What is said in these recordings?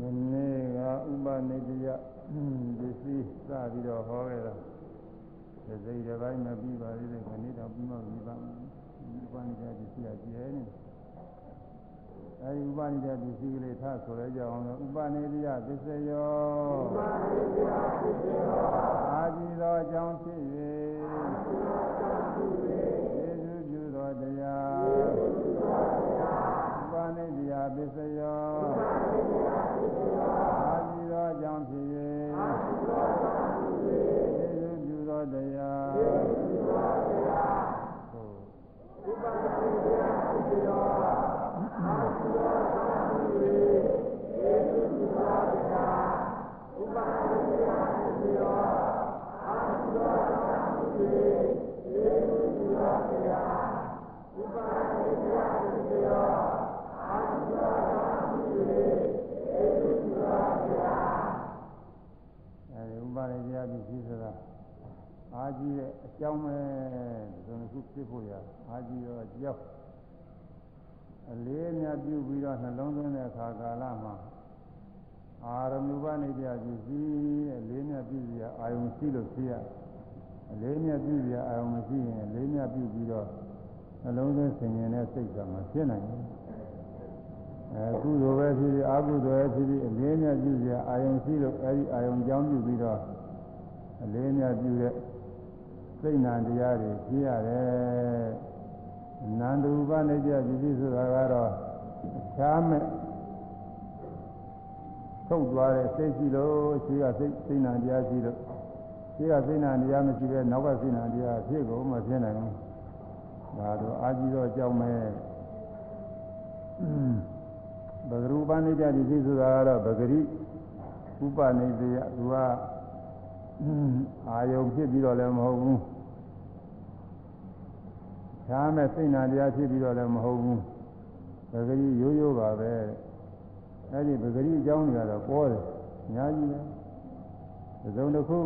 မနေ့ကဥပနိတယပစ္စည်းစပြီးတော့ဟောခဲ့တာဒီစိတ်တစ်ပိုင်းမပြီးပါသေးတယ်ခဏတော့ပြီးမှပြီးပါမယ်ဥပနိတယပစ္စည်းကကျဲနေအဲဒီဥပနိတယပစ္စည်းကလေးထားဆိုရဲကြအောင်လို့ဥပနိတယပစ္စယောဥပနိတယပစ္စယောအာကြည်သောအကြောင်းဖြစ်၍ယေရှုပြုသောတရားဥပနိတယပစ္စယော အာသုသောကြောင့်ဖြစ်၍ယေရှုပြုသောတရားဥပဒိတရားဖြစ်သောအာသုသောကြောင့်ဖြစ်၍အဲဒီဥပါရိတရားပစ္စည်းဆိုတာအာကြီးတဲ့အကြောင်းပဲဒီလိုခုဖြစ်ဖို့ရအာကြီးတော့အကြောင်းအလေးအမြတ်ပြုပြီးတော့နှလုံးသွင်းတဲ့အခါကာလမှာအာရမုပနိတရားပစ္စည်းအလေးအမြတ်ပြုပြီးအာယုံရှိလို့ဖြစ်ရ အလေးအမြတ်ပြုပြီးအာယုံမရှိရင်အလေးအမြတ်ပြုပြီးတော့နှလုံးသွင်းဆင်ញင်တဲ့စိတ်ကမဖြစ်နိုင်ဘူးအဲကုသိုလ်ပဲဖြစ်ဖြစ်အကုသိုလ်ပဲဖြစ်ဖြစ်အလေးမြတ်ပြုစရာအာယုံရှိလို့အဲဒီအာယုံကြောင်းပြုပြီးတော့အလေးမြတ်ပြုတဲ့စိတ်နာတရားတွေဖြစ်ရတယ်နန္ဒုပနိကြပစ္စည်းဆိုတာကတော့အခြားမဲ့ထုတ်သွားတဲ့စိတ်ရှိလို့ရှိကစိတ်စိတ်နာတရားရှိလို့ ရှိကစိတ်နာတရားမရှိပဲနောက်ကစိတ်နာတရားဖြစ်ကုန်မဖြစ်နိုင်ဘူးဒါတော့အာကြီးတော့ကြောက်မဲ့ဘဂရုပနိကြတိသိဆိုတာကတော့ပဂရိဥပနိတယသူကအာယုံဖြစ်ပြီးတော့လည်းမဟုတ်ဘူး။ရှားမဲ့စိတ်နာတရားဖြစ်ပြီးတော့လည်းမဟုတ်ဘူး။ပဂရိရိုးရိုးပါပဲ။အဲဒီပဂရိအကြောင်းတွေကတော့ပေါ်တယ်။အများကြီးပဲ။ဒီစုံတစ်ခု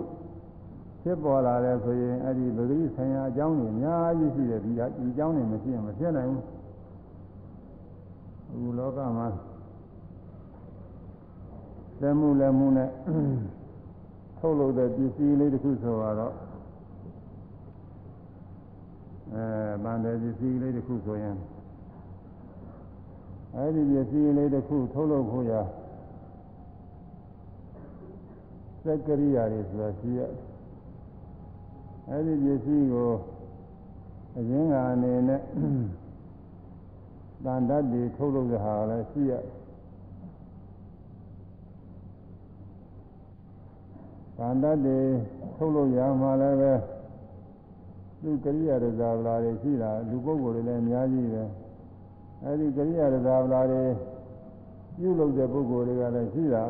ဖြစ်ပေါ်လာတယ်ဆိုရင်အဲဒီပဂရိဆိုင်ရာအကြောင်းတွေအများကြီးရှိတယ်ဒီဒီအကြောင်းတွေမရှိရင်မဖြစ်နိုင်ဘူး။အခုလောကမှာလက်မှုလက်မှုနဲ့ထုတ်လုပ်တဲ့ပစ္စည်းလေးတစ်ခုဆိုတော့အဲဗန္တယ်ပစ္စည်းလေးတစ်ခုဆိုရင်အဲဒီပစ္စည်းလေးတစ်ခုထုတ်လုပ်ဖို့ရစက်ကရိယာတွေဆိုတာရှိရ အဲဒီပစ္စည်းကိုအရင်းကအနေနဲ့တန်တတ်တွေထုတ်လုပ်တဲ့ဟာလည်းရှိရတယ်ဗန္တတွေထုတ်လို့ရမှာလည်းပဲသူကရိယာရဇာဗလာတွေရှိတာလူပုဂ္ဂိုလ်တွေလည်းအများကြီးပဲအဲဒီကရိယာရဇာဗလာတွေပြုလုပ်တဲ့ပုဂ္ဂိုလ်တွေကလည်းရှိတာ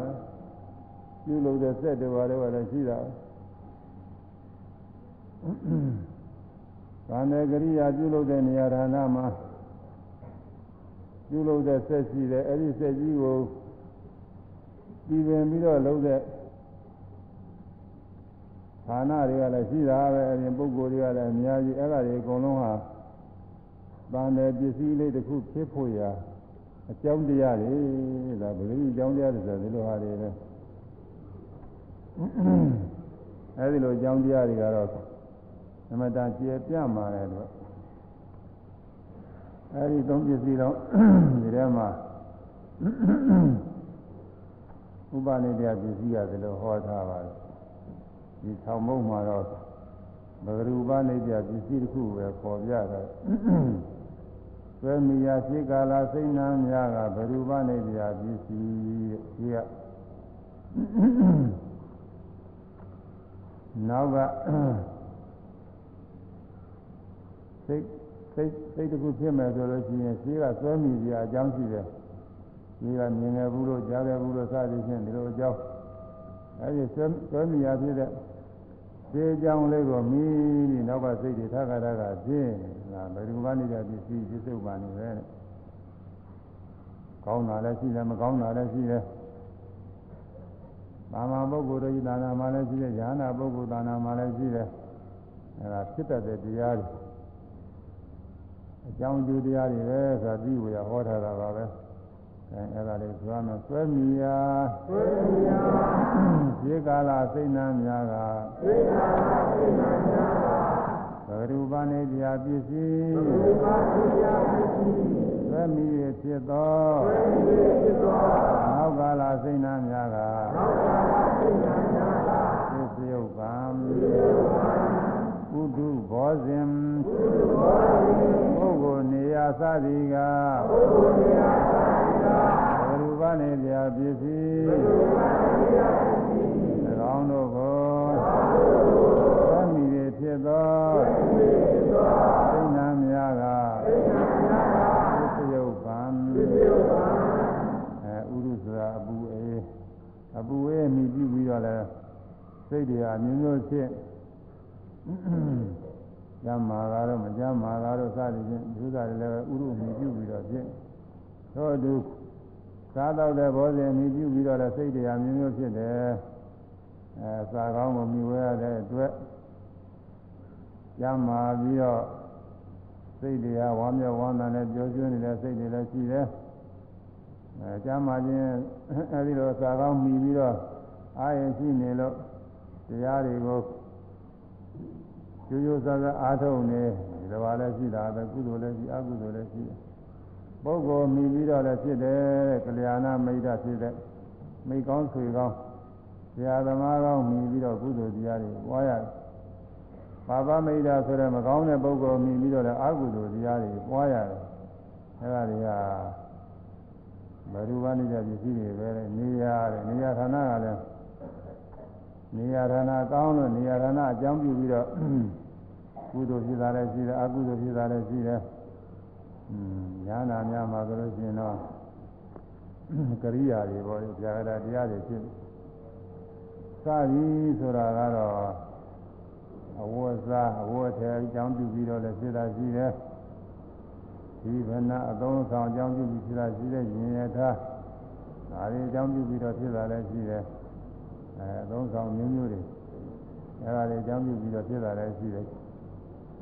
ပြုလုပ်တဲ့စက်တွေဘာတွေကလည်းရှိတာဗ န္တကရိယာပြုလုပ်တဲ့နေရာဌာနမှာပြုလုပ်တဲ့စက်ရှိတယ်အဲဒီစက်ကြီးကိုပြည်ပင်ပြီးတော့လုပ်တဲ့ဌာနတွေကလည်းရှိတာပဲအရင်ပုဂ္ဂိုလ်တွေကလည်းအများကြီးအဲ့ဒါတွေအကုန်လုံးဟာတန်တယ်ပစ္စည်းလေးတစ်ခုဖြစ်ဖို့ရာအကြောင်းတရားတွေဒါဗလိအကြောင်းတရားတွေဆိုဒီလိုဟာတွေပဲအဲဒီလိုအကြောင်းတရားတွေကတော့ အမတန်ကျေပြန့်ပါတယ်လို့အဲဒီသုံးပစ္စည်းတော့ဒီထဲမှာဥပနိဒေယပစ္စည်းရတယ်လို့ဟောထားပါတယ်ဒီဆောင်မုံမှာတော့ဘဂရူပနိပြပစ္စည်းတစ်ခုပဲပေါ်ပြတာဆွေမီယာရှိကာလစိတ်နာများကဘရူပနိပြပစ္စည်းရှိရနောက်က စိတ်စိတ်စိတ်တစ်ခုဖြစ်မယ်ဆိုလို့ရှိရင်ရှိကဆွဲမိပြအကြောင်းရှိတယ်ဒီကမြင်ခဲ့ဘူးလို့ကြားခဲ့ဘူးလို့စသည်ဖြင့်ဒီလိုအကြောင်းအဲဒီဆွဲဆွဲမိရဖြစ်တဲ့ဒီအကြောင်းလေးကိုမိပြီးနောက်ကစိတ်တွေထခါထခါပြင်းလာဘယ်သူမှနေတဲ့ပစ္စည်းပြစ္ဆုတ်ပါနေပဲကောင်းတာလည်းရှိတယ်မကောင်းတာလည်းရှိတယ်သာမန်ပုဂ္ဂိုလ်တို့ဤသာနာမှာလည်းရှိတယ်ဉာဏပုဂ္ဂိုလ်သာနာမှာလည်းရှိတယ်အဲဒါဖြစ်တတ်တဲ့တရားတွေ အကြောင်းကျိုးတရားတွေပဲဆိုတာသိဝေဟောထားတာပါပဲအဲအဲ့ဒါလေးသွားမယ်ဆွဲမိယာဆွဲမိယာဒီကာလစိတ်နှံများကဒီကာလစိတ်နှံများကဘဂရုပနေပြပစ္စည်းဘဂရုပနေပြပစ္စည်းဆွဲမိရဖြစ်သောဆွဲမိရဖြစ်သောနောက်ကာလစိတ်နှံများကနောက်ကာလစိတ်နှံများကသစ္စယုတ်ကံသစ္စယုတ်ကံ ကုတုဘောဇင်ကုတုဘောဇင်ပုဂ္ဂိုလ်နေရာစသည်ကပုဂ္ဂိုလ်နေရာစသည်ကဘရူပနေပြပစ္စည်းဘရူပနေပြပစ္စည်း၎င်းတို့ကိုသံမိတွေဖြစ်သောသိဏများကသစ္စယုတ်ကံအဲဥရုဆိုတာအပူအေးအပူအေးမိပြုပြီးတော့လဲစိတ်တွေအမျိုးမျိုးဖြစ် ကျမ်းမာကားတော့မကျမ်းမာကားတော့စသည်ဖြင့်ဒုစရလည်းဥရုမြည်ပြုပြီးတော့ဖြင့်သောတုစားတော့တဲ့ဘောဇင်မြည်ပြုပြီးတော့လည်းစိတ်တရားမျိုးမျိုးဖြစ်တယ်အဲစာကောင်းကိုမြည်ဝဲရတဲ့အတွက်ကျမ်းမာပြီးတော့စိတ်တရားဝမ်းမြောက်ဝမ်းသာနဲ့ကြောကျွနေတဲ့စိတ်တွေလည်းရှိတယ်အဲကျမ်းမာခြင်းအဲဒီလိုစာကောင်းမြည်ပြီးတော့အာရုံရှိနေလို့တရားတွေကို ကျိုးကျိုးဆဆအားထုတ်နေဒီလိုပါလဲရှိတာပဲကုသိုလ်လည်းရှိအကုသိုလ်လည်းရှိတယ်ပုဂ္ဂိုလ်မိပြီးတော့လည်းဖြစ်တယ်ကလျာဏမိတ်တာဖြစ်တဲ့မိကောင်းဆွေကောင်းဆရာသမားကောင်းမိပြီးတော့ကုသိုလ်တရားတွေပွားရတယ်ပါပမိတ်တာဆိုတဲ့မကောင်းတဲ့ပုဂ္ဂိုလ်မိပြီးတော့လည်းအကုသိုလ်တရားတွေပွားရတယ်အဲဒါတွေကဘယ်သူကနေကြပစ္စည်းတွေပဲနေရတယ်နေရဌာနကလည်း နေရာဌာနကောင်းလို့နေရာဌာနအကြောင်းပြုပြီးတော့ကုသိုလ်ဖြစ်တာလည်းရှိတယ်အကုသိုလ်ဖြစ်တာလည်းရှိတယ်။อืมညာနာများမှာဆိုလို့ရှိရင်တော့ကရိယာတွေပေါ့ဗျာဂတာတရားတွေဖြစ်စသည်ဆိုတာကတော့အဝတ်စားအဝတ်ထဲအကြောင်းပြုပြီးတော့လည်းဖြစ်တာရှိတယ်။ဒီဗနာအသုံးဆောင်အကြောင်းပြုပြီးဖြစ်တာရှိတယ်ရင်ရထားဒါတွေအကြောင်းပြုပြီးတော့ဖြစ်တာလည်းရှိတယ်။ အဲသုံးဆောင်မျိုးမျိုးတွေအဲဒါတွေအကြောင်းပြုပြီးတော့ဖြစ်တာလည်းရှိတယ်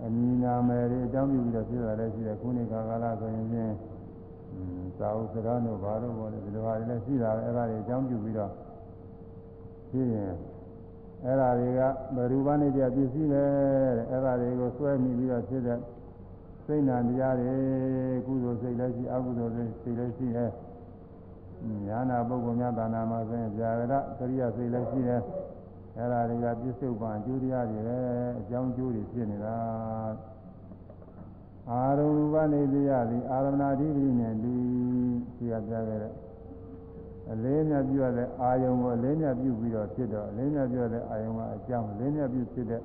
အမီနာမယ်တွေအကြောင်းပြုပြီးတော့ဖြစ်တာလည်းရှိတယ်ခုနှစ်ခါကာလဆိုရင်ချင်းသာဝစကားတို့ဘာလို့ဘောလဲဒီလိုဟာတွေလည်းရှိတာပဲအဲဒါတွေအကြောင်းပြုပြီးတော့ဖြစ်ရင်အဲဒါတွေကဘရူပနေကြပစ္စည်းပဲတဲ့အဲဒါတွေကိုဆွဲမိပြီးတော့ဖြစ်တဲ့စိတ်နာတရားတွေကုသိုလ်စိတ်လည်းရှိအကုသိုလ်စိတ်လည်းရှိတယ် ညာနာပုဂ္ဂိုလ်များဒါနာမှာဆိုရင်ဇာရကကရိယာစိတ်လည်းရှိတယ်အဲ့ဒါတွေကပြစ္ဆုတ်ပံအကျိုးတရားတွေပဲအကြောင်းကျိုးတွေဖြစ်နေတာအာရုံဘနေတရားသည်အာရမဏအဓိပတိနဲ့ဒီဒီကပြခဲ့တဲ့အလေးမြတ်ပြုရတဲ့အာယုံကိုအလေးမြတ်ပြုပြီးတော့ဖြစ်တော့အလေးမြတ်ပြုရတဲ့အာယုံကအကြောင်းအလေးမြတ်ပြုဖြစ်တဲ့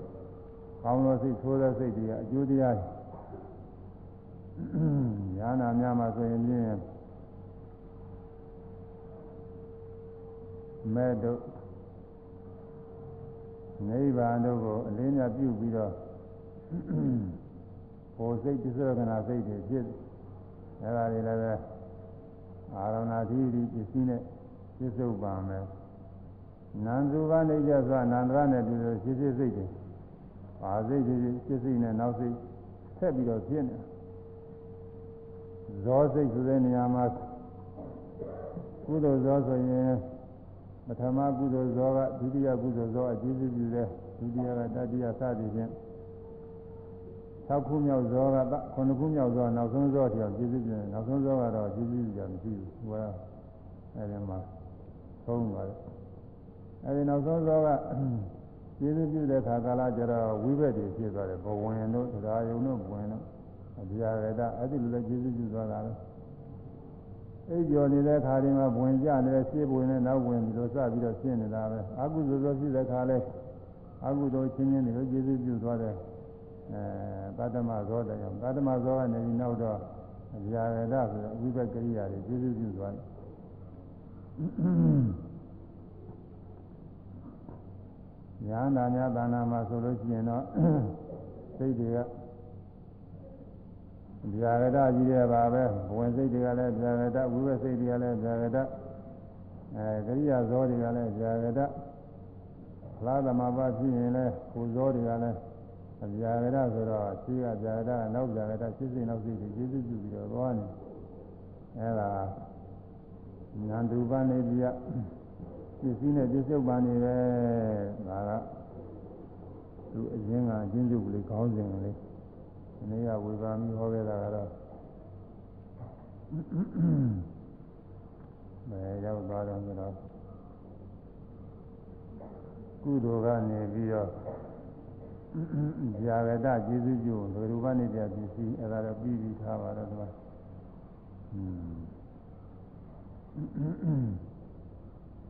ကောင်းသောစိတ်ဆိုးသောစိတ်တွေကအကျိုးတရားညာနာများမှာဆိုရင်ချင်း မဲ့တို့နိဗ္ဗာန်တို့ကိုအလင်းမြပြုပြီးတော့ဟိုစိတ်ပစ္စောကနာစိတ်တွေဖြစ်အဲဒါတွေလည်းပဲအာရဏာတိတိပစ္စည်းနဲ့ပြစ္ဆုတ်ပါမယ်နန္ဒုကနေကြဆိုအနန္တရနဲ့တူလို့ရှိရှိစိတ်တွေပါစိတ်တွေရှိစိတ်နဲ့နောက်စိတ်ဆက်ပြီးတော့ဖြစ်နေဇောစိတ်ဆိုတဲ့နေရာမှာကုသိုလ်ဇောဆိုရင် ပထမကုသိုလ်ဇောကဒုတိယကုသိုလ်ဇောအကျဉ်းပြုတဲ့ဒုတိယကတတိယစသည်ဖြင့်၆ခုမြောက်ဇောက9ခုမြောက်ဇောနောက်ဆုံးဇောတရားကျေးဇူးပြုတယ်နောက်ဆုံးဇောကတော့ကျေးဇူးပြုကြမရှိဘူးဟိုကအဲဒီမှာသုံးပါတယ်အဲဒီနောက်ဆုံးဇောကကျေးဇူးပြုတဲ့ခါကာလကျတော့ဝိဘက်တွေဖြစ်သွားတယ်ဘဝင်တို့တရားယုံတို့ဘဝင်တို့အပြာရတအဲ့ဒီလိုလည်းကျေးဇူးပြုသွားတာလေ အိပ်ကျော်နေတဲ့ခါတွေမှာဝင်ကြနေတဲ့ရှေ့ဝင်နဲ့နောက်ဝင်ပြီးတော့စပြီးတော့ရှင်းနေတာပဲအကုသိုလ်သောရှိတဲ့ခါလဲအကုသိုလ်ချင်းချင်းတွေကျေးဇူးပြုသွားတယ်အဲတတ္တမဇောတဲ့ကြောင့်တတ္တမဇောကနေပြီးနောက်တော့ဗျာရဒဆိုတဲ့အဝိဘက်ကရိယာတွေကျေးဇူးပြုသွားတယ်ညာနာများဒါနာမှာဆိုလို့ရှိရင်တော့စိတ်တွေက ဗျာဂတကြီးတဲ့ပါပဲဘဝင်စိတ်တွေကလည်းဗျာဂတဝိဝစိတ်တွေကလည်းဗျာဂတအဲကရိယာဇောတွေကလည်းဗျာဂတလာသမဘာဖြစ်ရင်လည်းကိုဇောတွေကလည်းဗျာဂတဆိုတော့ရှိကဗျာဂတနောက်ဗျာဂတရှိစိတ်နောက်စိတ်တွေကျေစုပြုပြီးတော့သွားနေအဲဒါနန္တုပနေပြပစ္စည်းနဲ့ပြစ္ဆုတ်ပါနေပဲဒါကသူအရင်ကအချင်းချုပ်ကလေးခေါင်းစဉ်ကလေးဒီ နေ့ကဝေဘာမိဟောခဲ့တာကတော့ဘယ်ရောက်သွားတော့ဆိုတော့ကုသိုလ်ကနေပြီးတော့ဇာဂတကျေစုပြုလူရူပနိတ္တပစ္စည်းအဲ့ဒါတော့ပြီးပြီးထားပါတော့ဒီမှာอืม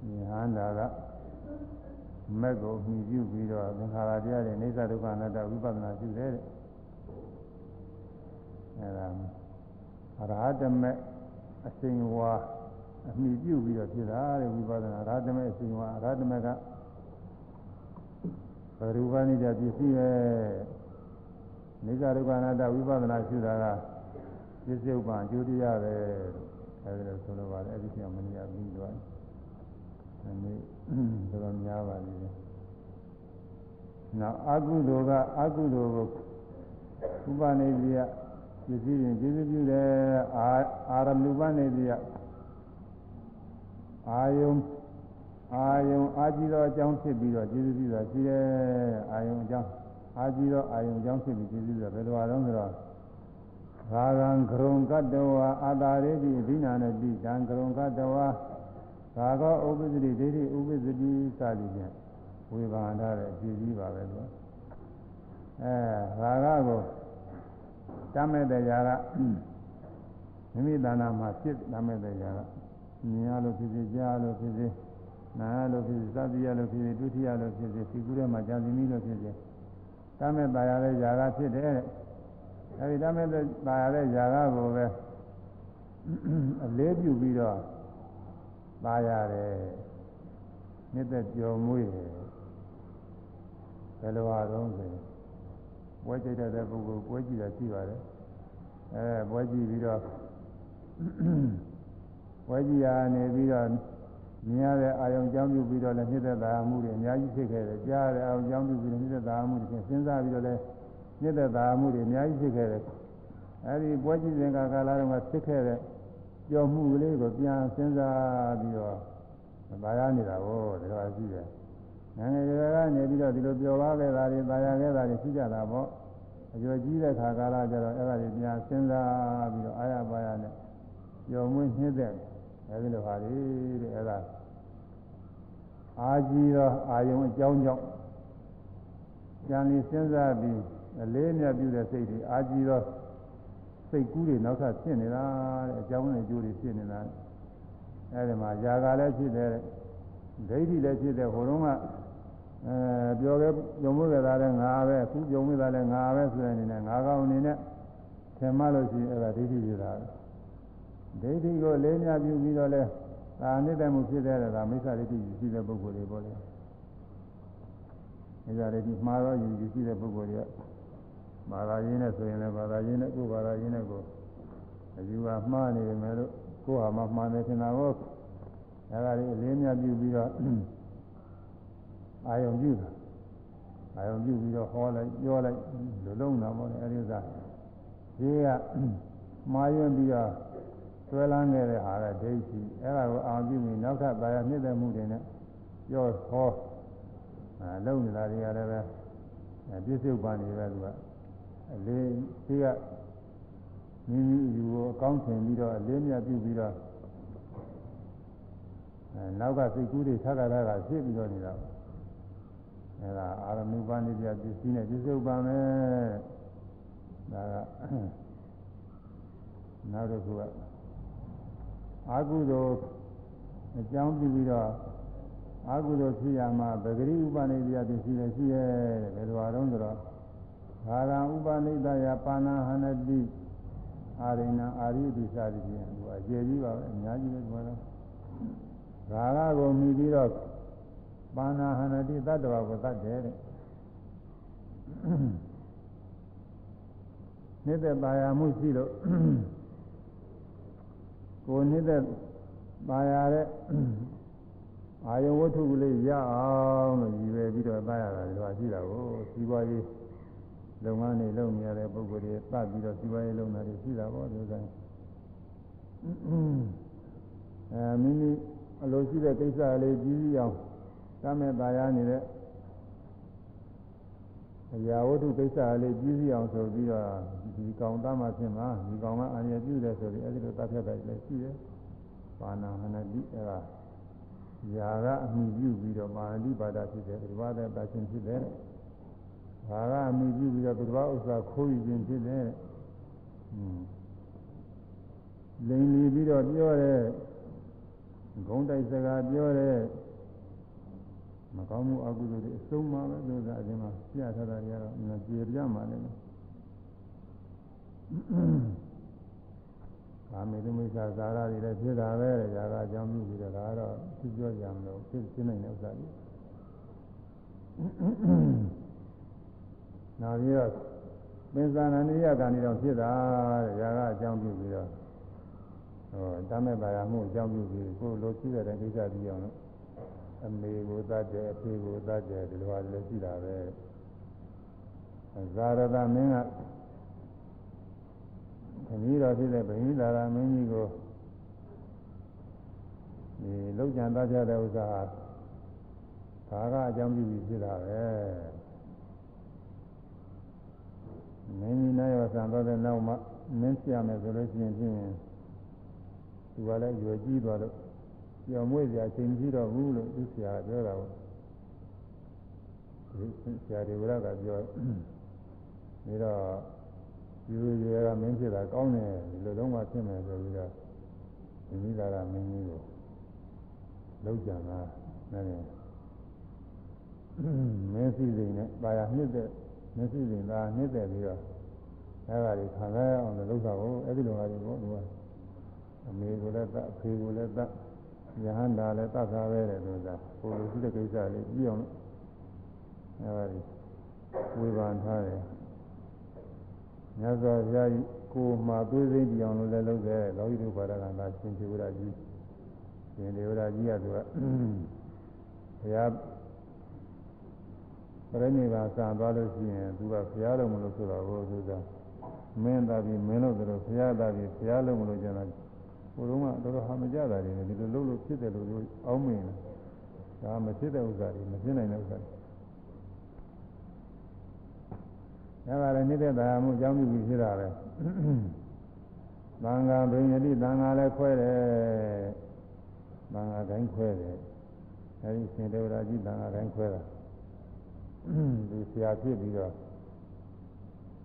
ဒီဟန္တာကမက်ကိုမြည်ပြုပြီးတော့သင်္ခါရတရားတွေအိသဒုက္ခအနတ္တဝိပဿနာရှုတယ်တဲ့ အဲဒါရဟတမက်အစဉ်ဝါအမြည်ပြုပြီးတော့ဖြစ်တာတဲ့ဝိပဿနာရဟတမက်အစဉ်ဝါရဟတမက်ကဘရူပနိဒပစ္စည်းပဲအိသဒုက္ခအနတ္တဝိပဿနာရှုတာကပစ္စည်းဥပ္ပါအကျိုးတရားပဲအဲဒီလိုဆိုလိုပါတယ်အဲ့ဒီကြောင့်မနည်းအပြီးသွားတယ်။ဒီနေ့တော်တော်များပါလိမ့်မယ်။နောက်အကုသိုလ်ကအကုသိုလ်ကိုဥပနိတိယ ပစ္စည်းရင်ကျေးဇူးပြုတယ်အာအာရမဏုပနိတိယအာယုံအာယုံအာကြည့်သောအကြောင်းဖြစ်ပြီးတော့ကျေးဇူးပြုတာရှိတယ်အာယုံအကြောင်းအာကြည့်သောအာယုံအကြောင်းဖြစ်ပြီးကျေးဇူးပြုတာဘယ်လိုအားလုံးဆိုတော့ရာဂံကရုံကတ္တဝါအာတာရေတိအဘိနာနတိတံကရုံကတ္တဝါရာဂောဥပ္ပဇ္ဇတိဒိဋ္ဌိဥပ္ပဇ္ဇတိစသည်ဖြင့်ဝေဘာနာတဲ့အကြည့်ကြီးပါပဲသူအဲရာဂကို တမ်းမဲ့တရားကမိမိတဏ္ဍာမှာဖြစ်တမ်းမဲ့တရားကမြင်ရလို့ဖြစ်ဖြစ်ကြားလို့ဖြစ်ဖြစ်နားလို့ဖြစ်ဖြစ်သတိရလို့ဖြစ်ဖြစ်ဒုတိယလို့ဖြစ်ဖြစ်ဒီကူးထဲမှာကြာစီမိလို့ဖြစ်ဖြစ်တမ်းမဲ့တရားလည်းຢာကဖြစ်တယ်အဲဒီတမ်းမဲ့တရားလည်းຢာကကိုပဲအလေးပြုပြီးတော့ပါရတယ်မြစ်သက်ကြော်မွေ့ဘယ်လိုအားလုံးဆိုရင် ပွဲကြိတ်တဲ့ပုဂ္ဂိုလ်ပွဲကြည့်တာရှိပါတယ်အဲပွဲကြည့်ပြီးတော့ပွဲကြည့်ရနေပြီးတော့မြင်ရတဲ့အာယုံကြောင်းပြုပြီးတော့လည်းမြစ်သက်တာမှုတွေအများကြီးဖြစ်ခဲ့တယ်ကြားရတဲ့အာယုံကြောင်းပြုပြီးတော့မြစ်သက်တာမှုတွေဖြင့်စဉ်းစားပြီးတော့လည်းမြစ်သက်တာမှုတွေအများကြီးဖြစ်ခဲ့တယ်အဲဒီပွဲကြည့်စဉ်ကကာလတုန်းကဖြစ်ခဲ့တဲ့ကြော်မှုကလေးကိုပြန်စဉ်းစားပြီးတော့ဗာရနေတာကိုဒါကရှိတယ်။ ငငယ်ကလေးကနေပြီးတော့ဒီလိုပြောပါခဲ့တာတွေတာယာခဲ့တာတွေရှိကြတာပေါ့။အကျော်ကြီးတဲ့ခါကာလကျတော့အဲ့ဒါတွေပြန်စဉ်းစားပြီးတော့အာရပါရနဲ့ကြော်မွေးနှိမ့်တဲ့အဲဒီလိုဟာတွေတဲ့အဲ့ဒါအာကြီးသောအာယုံအကြောင်းကြောင့်ကြံလီစဉ်းစားပြီးအလေးအမြတ်ပြုတဲ့စိတ်တွေအာကြီးသောစိတ်ကူးတွေနောက်ထပ်ဖြစ်နေတာတဲ့အကြောင်းနဲ့အကျိုးတွေဖြစ်နေတာအဲဒီမှာຢာကလည်းဖြစ်တယ်ဒိဋ္ဌိလည်းဖြစ်တယ်ဟိုတုန်းက အဲပြောခဲ့ပြုံးမွေးကြတာလည်းငါပဲအခုပြုံးမွေးတာလည်းငါပဲဆိုတဲ့အနေနဲ့ငါကောင်အနေနဲ့ထင်မှလို့ရှိရင်အဲဒါဒိဋ္ဌိဖြစ်တာဒိဋ္ဌိကိုလေးမြပြုပြီးတော့လဲဒါအနိတ္တမှုဖြစ်တဲ့ကမိစ္ဆာဒိဋ္ဌိရှိတဲ့ပုဂ္ဂိုလ်တွေပေါ့လေမိစ္ဆာဒိဋ္ဌိမှားတော့ယူရှိတဲ့ပုဂ္ဂိုလ်တွေကဘာသာရင်းနဲ့ဆိုရင်လည်းဘာသာရင်းနဲ့ကိုယ်ဘာသာရင်းနဲ့ကိုအယူဟာမှားနေတယ်မယ်လို့ကိုယ်ဟာမှမှားနေတင်တာကိုဒါကလေးအလေးမြတ်ပြုပြီးတော့ အာယုံပြုတာအာယုံပြုပြီးတော့ဟောလိုက်ပြောလိုက်လူလုံးတာပေါ့လေအဲဒီဥစ္စာဒီကမှားယွင်းပြီးတော့ဆွဲလန်းခဲ့တဲ့ဟာကဒိဋ္ဌိအဲ့ဒါကိုအောင်ပြုပြီးနောက်ထပ်ပါရမြင့်တဲ့မှုတွေနဲ့ပြောဟောအဲလုံနေတာတွေကလည်းပဲပြည့်စုံပါနေပဲသူကအလေးဒီကမိမိယူကိုအကောင်းထင်ပြီးတော့အလေးမြတ်ပြုပြီးတော့အဲနောက်ကစိတ်ကူးတွေထပ်ကြတာကဖြစ်ပြီးတော့နေတာ အဲဒါအာရမဏုပဏိပြပစ္စည်းနဲ့ပြစ္ဆုတ်ပါမယ်ဒါကနောက်တစ်ခုကအာကုသိုလ်အကြောင်းပြုပြီးတော့အာကုသိုလ်ဖြစ်ရမှာပဂရိဥပနိပြပစ္စည်းလည်းရှိရဲ့ဘယ်လိုအားလုံးဆိုတော့ဘာဂံဥပနိဒယပါဏဟနတိအာရိဏအာရိတိစသည်ဖြင့်သူအကျေကြီးပါပဲအများကြီးပဲပြောတော့ဘာဂကိုမြည်ပြီးတော့ ပါဏဟနတိတတ္တဝါကိုတတ်တယ်တဲ့နေတဲ့ပါရမှုရှိလို့ကိုနေတဲ့ပါရတဲ့အာယဝတ္ထုကလေးရအောင်လို့ရည်ရွယ်ပြီးတော့သားရတာဒီလိုရှိတာကိုစီးပွားရေးလုပ်ငန်းတွေလုပ်နေရတဲ့ပုဂ္ဂိုလ်တွေသတ်ပြီးတော့စီးပွားရေးလုပ်နေတာတွေရှိတာပေါ့ဒီဥစ္စာအဲအဲမိမိအလိုရှိတဲ့ကိစ္စလေးကြီးကြီးအောင် တမ်းမဲ့သားရနေတဲ့အရာဝတ္ထုကိစ္စလေးကြီးကြီးအောင်ဆိုပြီးတော့ဒီကောင်သားမှဖြစ်မှာဒီကောင်ကအန္တရာယ်ပြုတယ်ဆိုပြီးအဲဒီလိုတတ်ဖြတ်တယ်လည်းရှိတယ်။ပါဏာဟနတိအဲဒါယာကအမိပြုပြီးတော့မာဏိပါဒဖြစ်တယ်ဒီဘာသာတခြင်းဖြစ်တယ်။ဘာကအမိပြုပြီးတော့ဒီဘာဥစ္စာခိုးယူခြင်းဖြစ်တယ်။อืมလိန်လီပြီးတော့ပြောတဲ့ဂုံးတိုက်စကားပြောတဲ့ မကောင်းမှုအကုသိုလ်တွေအဆုံးမှာပဲလို့သာအရင်ကပြထားတာတွေကတော့ငါပြေပြမှာလည်းကာမေတုမိစ္ဆာဇာရတွေလည်းဖြစ်တာပဲတဲ့ဇာကအကြောင်းပြုပြီးတော့ဒါကတော့သူပြောကြမလို့ဖြစ်ဖြစ်နိုင်တဲ့ဥစ္စာတွေနောက်ပြီးတော့ပင်စန္ဒနိယကံတွေတော့ဖြစ်တာတဲ့ဇာကအကြောင်းပြုပြီးတော့ဟောတမ်းမဲ့ပါရမှုအကြောင်းပြုပြီးကိုလိုရှိတဲ့ကိစ္စတည်းအောင်လို့ အမေကိုသတ်တယ်အဖေကိုသတ်တယ်ဒီလိုပါလည်းရှိတာပဲဇာရတမင်းကသမီးတော်ဖြစ်တဲ့ဗိမိသာရမင်းကြီးကိုဒီလောက်ကြံသားကြတဲ့ဥစ္စာဟာဒါကအကြောင်းပြုပြီးဖြစ်တာပဲမင်းကြီးနိုင်ရဆံတော့တဲ့နောက်မှမင်းဆရာမယ်ဆိုလို့ရှိရင်ဖြင့်သူကလည်းရွယ်ကြီးသွားလို့ ပြောင်းမွေးစရာအချိန်ကြီးတော့ဘူးလို့သူဆရာပြောတာပေါ့ဒီဆရာတွေဝရကပြောပြီးတော့ဒီလိုရွယ်ကမင်းဖြစ်တာကောင်းတယ်ဒီလိုတော့မှဖြစ်မယ်ဆိုပြီးတော့ဒီမိသားကမင်းကြီးကိုလောက်ကြံတာနဲ့မင်းစီစိန်နဲ့ပါရနှစ်တဲ့မင်းစီစိန်သာနှစ်တဲ့ပြီးတော့အဲဒါတွေခံရအောင်လို့လုပ်တာကိုအဲ့ဒီလိုဟာတွေပေါ့သူကအမေကိုလည်းတတ်အဖေကိုလည်းတတ် ယဟန္တာလည်းတတ်တာပဲတဲ့လို့သာကိုလိုရှိတဲ့ကိစ္စလေးပြီးအောင်အဲဒါတွေဝေဖန်ထားတယ်မြတ်စွာဘုရားကြီးကိုမှာသွေးစိမ့်ပြောင်းလို့လည်းလုပ်တယ်လောကီတို့ဘာသာကသာရှင်သေဝရကြီးရှင်သေဝရကြီးကသူကဘုရားပရိနိဗ္ဗာန်ဆံသွားလို့ရှိရင်သူကဘုရားလုံးမလို့ဆိုတော့ဘုရားမင်းသားပြီးမင်းလို့ဆိုတော့ဘုရားသားပြီးဘုရားလုံးမလို့ကျန်တာ ဘုရုံးကတော်တော်ဟာမကြတာတွေဒီလိုလုပ်လို့ဖြစ်တယ်လို့အောင်းမင်းဒါမဖြစ်တဲ့ဥစ္စာတွေမဖြစ်နိုင်တဲ့ဥစ္စာတွေဒါကလည်းနေတဲ့တရားမှုအကြောင်းပြုပြီးဖြစ်တာပဲသံဃာဘိညတိသံဃာလည်းခွဲတယ်သံဃာတိုင်းခွဲတယ်အဲဒီရှင်ဒေဝရာကြီးသံဃာတိုင်းခွဲတာဒီဆရာဖြစ်ပြီးတော့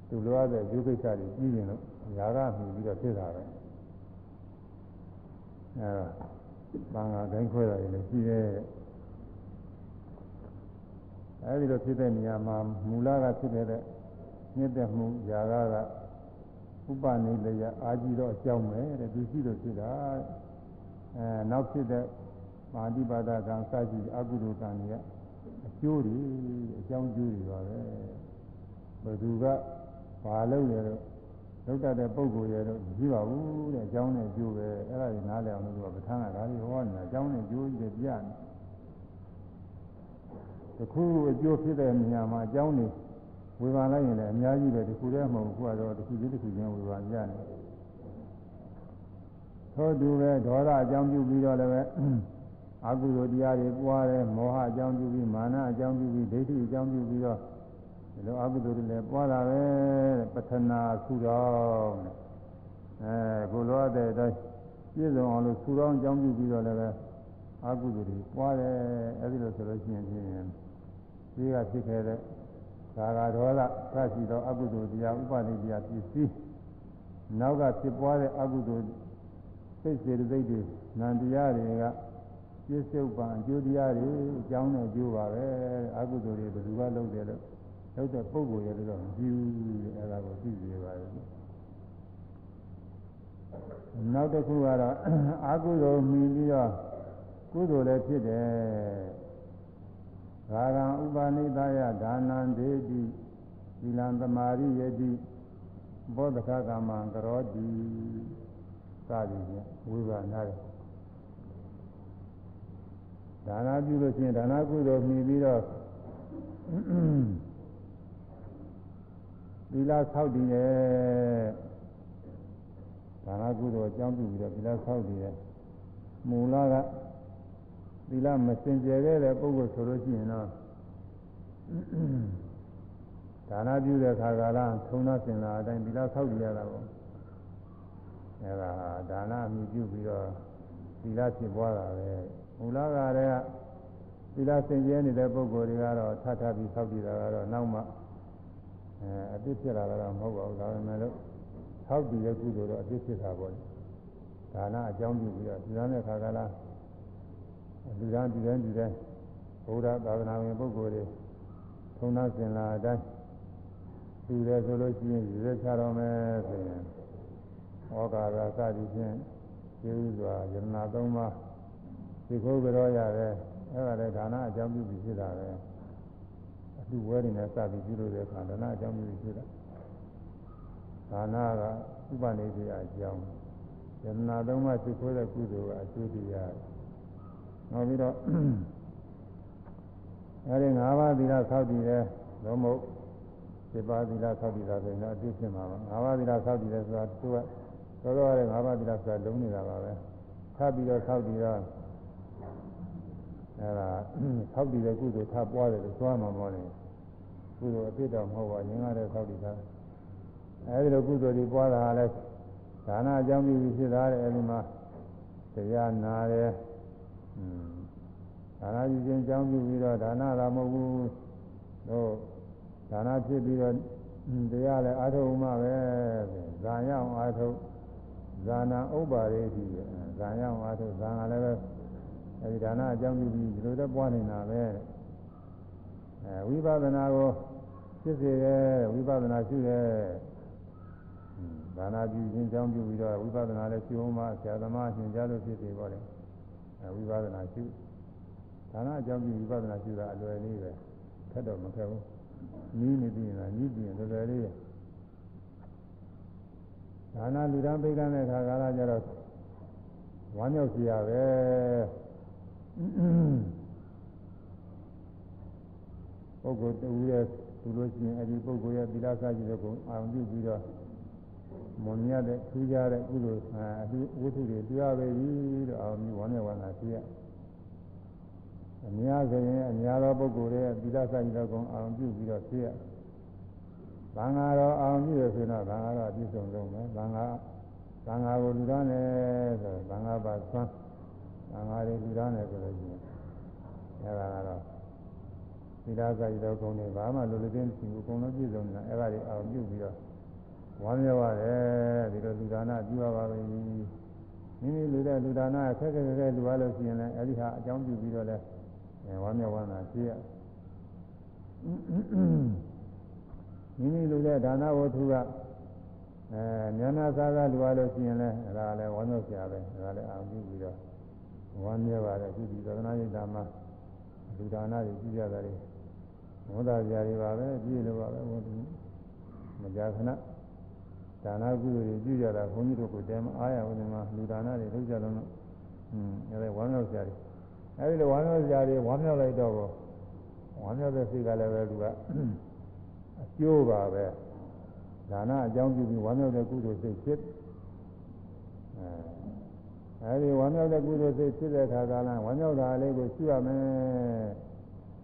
သူလိုရတဲ့ယူကိစ္စတွေကြီးရင်လို့ຢာကမြည်ပြီးတော့ဖြစ်တာပဲ အဲဒါသံဃာတိုင်းခွဲတာလည်းရှိတယ်အဲဒီလိုဖြစ်တဲ့နေရာမှာမူလကဖြစ်တဲ့မြင့်တဲ့မှုຢာကကဥပနိလယအာကြီးတော့အကြောင်းပဲတဲ့သူရှိလို့ဖြစ်တာအဲနောက်ဖြစ်တဲ့မာတိပါဒကံစရှိအကုသိုလ်ကံတွေကအကျိုးတွေအကြောင်းကျိုးတွေပါပဲဘယ်သူကဘာလုပ်ရတော့ လောက်တတ်တဲ့ပုံကိုရတော့ကြည့်ပါဘူးတဲ့အကြောင်းနဲ့အကျိုးပဲအဲ့ဒါကြီးနားလည်အောင်လို့သူကပဋ္ဌာန်းကဒါလေးဟောနေတာအကြောင်းနဲ့အကျိုးကြီးတွေပြနေတခုအကျိုးဖြစ်တဲ့နေရာမှာအကြောင်းတွေဝေဘာလိုက်ရင်လည်းအများကြီးပဲဒီခုတည်းမဟုတ်ဘူးကတော့ဒီခုချင်းဒီခုချင်းဝေဘာပြနေထို့တူပဲဒေါသအကြောင်းပြုပြီးတော့လည်းပဲအကုသိုလ်တရားတွေပွားတယ်မောဟအကြောင်းပြုပြီးမာနအကြောင်းပြုပြီးဒိဋ္ဌိအကြောင်းပြုပြီးတော့ ဒီလိုအကုသိုလ်တွေလည်းပွားတာပဲပထနာသုတော်အဲကိုလိုအပ်တဲ့အတိုင်းပြည့်စုံအောင်လို့သုတော်အကြောင်းပြုပြီးတော့လည်းပဲအကုသိုလ်တွေပွားတယ်အဲဒီလိုဆိုလို့ရှိရင်ဖြင့်ဒီကဖြစ်ခဲ့တဲ့ကာဂဒေါသသရှိသောအကုသိုလ်တရားဥပနိတရားဖြစ်စီနောက်ကဖြစ်ပွားတဲ့အကုသိုလ်စိတ်စေတသိက်တွေနံတရားတွေကပြစ္ဆုတ်ပံအကျိုးတရားတွေအကြောင်းနဲ့အကျိုးပါပဲအကုသိုလ်တွေဘယ်သူကလုပ်တယ်လို့ လုပ်တဲ့ပုဂ္ဂိုလ်ရဲ့တော့မကြည့်ဘူးအဲဒါကိုသိစေပါရဲ့နောက်တစ်ခုကတော့အာကုသိုလ်မြင်ပြီးတော့ကုသိုလ်လည်းဖြစ်တယ်ရာဂံဥပါနိသယဒါနံဒေတိသီလံသမာရိယတိဘောဓခကမံကရောတိစသည်ဖြင့်ဝိပါနာတယ်ဒါနပြုလို့ရှိရင်ဒါနကုသိုလ်မြည်ပြီးတော့ သီလဆောက်တည်ရဲ့ဒါနကုသိုလ်အကြောင်းပြုပြီးတော့သီလဆောက်တည်ရဲ့မူလကသီလမစင်ကြယ်တဲ့ပုဂ္ဂိုလ်ဆိုလို့ရှိရင်တော့ဒါနပြုတဲ့ခါကလာထုံးသားစင်လာအတိုင်းသီလဆောက်ကြရတာပေါ့အဲဒါဒါနအမှုပြုပြီးတော့သီလဖြစ်ပွားတာပဲမူလကတည်းကသီလစင်ကြယ်နေတဲ့ပုဂ္ဂိုလ်တွေကတော့ထပ်ထပ်ပြီးဆောက်ကြည့်တာကတော့နောက်မှ အဲအပြစ်ဖြစ်လာတာမဟုတ်ပါဘူးဒါပေမဲ့လို့ဆောက်တည်တဲ့ကုသိုလ်တော့အပြစ်ဖြစ်တာပေါ့ဒါနအကြောင်းပြုပြီးတော့ဒီလိုနဲ့ခါကလာလူသားဒီတိုင်းဒီတိုင်းဘုရားသာသနာဝင်ပုဂ္ဂိုလ်တွေထုံးသားစင်လာအတိုင်းသူတယ်ဆိုလို့ရှိရင်ရွေးချတော့မယ်ဆိုရင်ဩကာရစသည်ဖြင့်ကျေးဇူးစွာယရနာသုံးပါးဒီခိုးကြောရတယ်အဲ့ဒါလည်းဒါနအကြောင်းပြုပြီးဖြစ်တာပဲ အလှဝဲတွေနဲ့စပြီးပြုလို့တဲ့အခါဒါနအကြောင်းပြုပြီးဖြစ်တာဒါနကဥပနိဒေယအကြောင်းယရနာသုံးပါးသိခိုးတဲ့ကုသိုလ်ကအကျိုးတရားနောက်ပြီးတော့အဲဒီ၅ပါးသီလဆောက်တည်တယ်လုံးမဟုတ်စေပါသီလဆောက်တည်တာဆိုရင်တော့အပြည့်ဖြစ်မှာပါ၅ပါးသီလဆောက်တည်တယ်ဆိုတာသူကသောတော်ရ၅ပါးသီလဆိုတာလုံးနေတာပါပဲထပ်ပြီးတော့ဆောက်တည်တော့ အဲဒါဆောက်တည်တဲ့ကုသိုလ်ထပ်ပွားတယ်လို့သွားမှာပေါ့လေကုသိုလ်အပြည့်တော့မဟုတ်ပါရင်းကားတဲ့ဆောက်တည်တာအဲဒီလိုကုသိုလ်တွေပွားတာလည်းဒါနအကြောင်းပြုပြီးဖြစ်တာတဲ့အဲဒီမှာတရားနာတယ်ဒါနပြုခြင်းကြောင်းပြုပြီးတော့ဒါနသာမဟုတ်ဘူးတို့ဒါနဖြစ်ပြီးတော့တရားလည်းအာထုံမှပဲဇာရအောင်အာထုံဇာနာဥပ္ပါရေတိဇာရအောင်အာထုံဇာကလည်းပဲ အဲဒီဒါနအကြောင်းပြုပြီးဒီလိုတော့ပွားနေတာပဲအဲဝိပဿနာကိုဖြစ်စေရဲ့ဝိပဿနာရှုရဲ့ဒါနာပြုခြင်းကြောင်းပြုပြီးတော့ဝိပဿနာလည်းရှုအောင်မှဆရာသမားရှင်ကြားလို့ဖြစ်စေပါလေအဲဝိပဿနာရှုဒါနအကြောင်းပြုဝိပဿနာရှုတာအလွယ်လေးပဲခက်တော့မခက်ဘူးနီးနေပြီလားနီးပြီလွယ်လွယ်လေးဒါနလူရန်ပိဋကတဲ့ခါကာလကျတော့ဝမ်းမြောက်စီရပဲ ပုဂ္ဂိုလ်တူရဲ့သူလို့ရှိရင်အဲဒီပုဂ္ဂိုလ်ရဲ့သီလစာကြည့်တဲ့ကုံအာရုံပြုပြီးတော့မွန်မြတ်တဲ့ထူးခြားတဲ့ကုသိုလ်အတူဝိသုတွေတွေ့ရပဲပြီလို့အာရုံပြုဝမ်းမြောက်ဝမ်းသာဖြစ်ရအများဆိုရင်အများသောပုဂ္ဂိုလ်ရဲ့သီလစာကြည့်တဲ့ကုံအာရုံပြုပြီးတော့ဖြစ်ရဘာငါတော့အာရုံပြုရဆိုတော့ဘာငါတော့အပြည့်စုံဆုံးပဲဘာငါဘာငါကိုလူသားနဲ့ဆိုဘာငါပါသွမ်း ဘာငါတွေလူသားနဲ့ဆိုလို့ရှိရင်အဲဒါကတော့သီလစာကြည့်တဲ့ကုံတွေဘာမှလူလူချင်းမရှိဘူးအကုန်လုံးပြည့်စုံနေတာအဲဒါတွေအာရုံပြုပြီးတော့ဝမ်းမြောက်ရတယ်ဒီလိုလူဒါနပြုရပါပဲမိမိလူတဲ့လူဒါနခက်ခက်ခက်ခက်လူရလို့ရှိရင်လည်းအဲဒီဟာအကြောင်းပြုပြီးတော့လဲဝမ်းမြောက်ဝမ်းသာရှိရမိမိလူတဲ့ဒါနဝတ္ထုကအဲဉာဏစားကလူရလို့ရှိရင်လည်းအဲဒါလည်းဝမ်းမြောက်ကြပဲအဲဒါလည်းအာပြုပြီးတော့ ဝမ်းမြောက်ပါတယ်အခုဒီသဒ္ဒနာရိတ်တာမှာလူဒါနတွေပြုကြတာတွေဝန္တာကြတွေပါပဲပြည့်လို့ပါပဲမကြာခဏဒါနကုသိုလ်တွေပြုကြတာဘုန်းကြီးတို့ကိုတဲမအားရဘူးဒီမှာလူဒါနတွေလုပ်ကြတော့ဟွန်းအဲဒါဝမ်းမြောက်ကြတယ်အဲဒီလိုဝမ်းမြောက်ကြတယ်ဝမ်းမြောက်လိုက်တော့ဝမ်းမြောက်တဲ့စိတ်ကလည်းပဲသူကအကျိုးပါပဲဒါနအကြောင်းပြုပြီးဝမ်းမြောက်တဲ့ကုသိုလ်စိတ်ဖြစ်အဲ အဲဒီဝမ်းမြောက်တဲ့ကုသိုလ်စိတ်ဖြစ်တဲ့အခါကလည်းဝမ်းမြောက်တာလေးကိုရှိရမယ်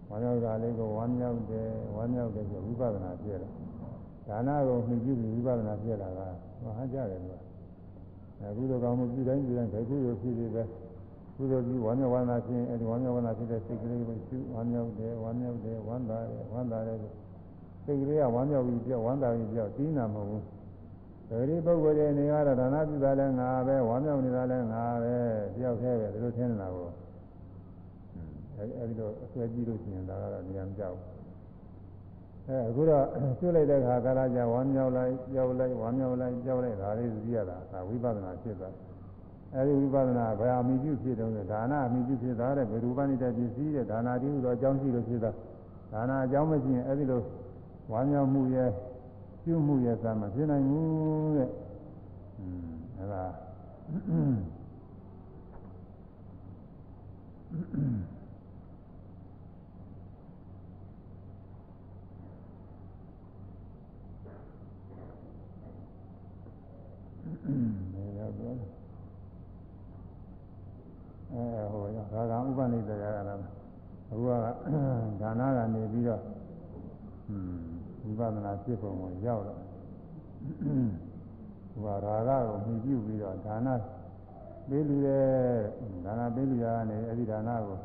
ဝမ်းမြောက်တာလေးကိုဝမ်းမြောက်တယ်ဝမ်းမြောက်တယ်ဆိုဝိပဿနာဖြစ်တယ်ဒါနကိုမှီပြုပြီးဝိပဿနာဖြစ်လာတာဟောဟကြတယ်လို့အခုတော့ကောင်းမှုပြုတိုင်းပြုတိုင်းဘယ်ကုသိုလ်ဖြစ်ဖြစ်ပဲကုသိုလ်ပြုဝမ်းမြောက်ဝမ်းသာခြင်းအဲဒီဝမ်းမြောက်ဝမ်းသာဖြစ်တဲ့စိတ်ကလေးကိုရှုဝမ်းမြောက်တယ်ဝမ်းမြောက်တယ်ဝမ်းသာတယ်ဝမ်းသာတယ်စိတ်ကလေးကဝမ်းမြောက်ပြီးပြောက်ဝမ်းသာပြီးပြောက်တီးနာမဟုတ်ဘူး ဒါရီပုဂ္ဂိုလ်ရဲ့နေကတော့ဒါနပြုတာလည်းငါပဲဝမ်းမြောက်နေတာလည်းငါပဲတယောက်တည်းပဲဒီလိုထင်နေတာကိုအဲဒီအဲဒီတော့အဆွဲကြည့်လို့ရှိရင်ဒါကတော့နေရာမကြောက်ဘူးအဲအခုတော့ကျွတ်လိုက်တဲ့ခါကာလကြာဝမ်းမြောက်လိုက်ကြောက်လိုက်ဝမ်းမြောက်လိုက်ကြောက်လိုက်ဒါလေးသိရတာဒါဝိပဿနာဖြစ်သွားအဲဒီဝိပဿနာဘယ်အမိပြုဖြစ်တုံးလဲဒါနအမိပြုဖြစ်တာတဲ့ဘယ်ရူပနိတ္တပစ္စည်းတဲ့ဒါနာတိဟုသောအကြောင်းရှိလို့ဖြစ်တာဒါနာအကြောင်းမရှိရင်အဲဒီလိုဝမ်းမြောက်မှုရဲ့ ပြုမှုရဲ့သာမဖြစ်နိုင်ဘူးတဲ့อืมအဲဒါနေရောက်တော့အဲဒါလားအခုကဒါနကနေပြီးတော့ ဝိပဿနာဖြစ်ပုံကိုရောက်တော့ဟိုကရာဂကိုမြည်ပြုပြီးတော့ဒါနပေးလူတဲ့ဒါနပေးလူရကနေအဲ့ဒီဒါနကို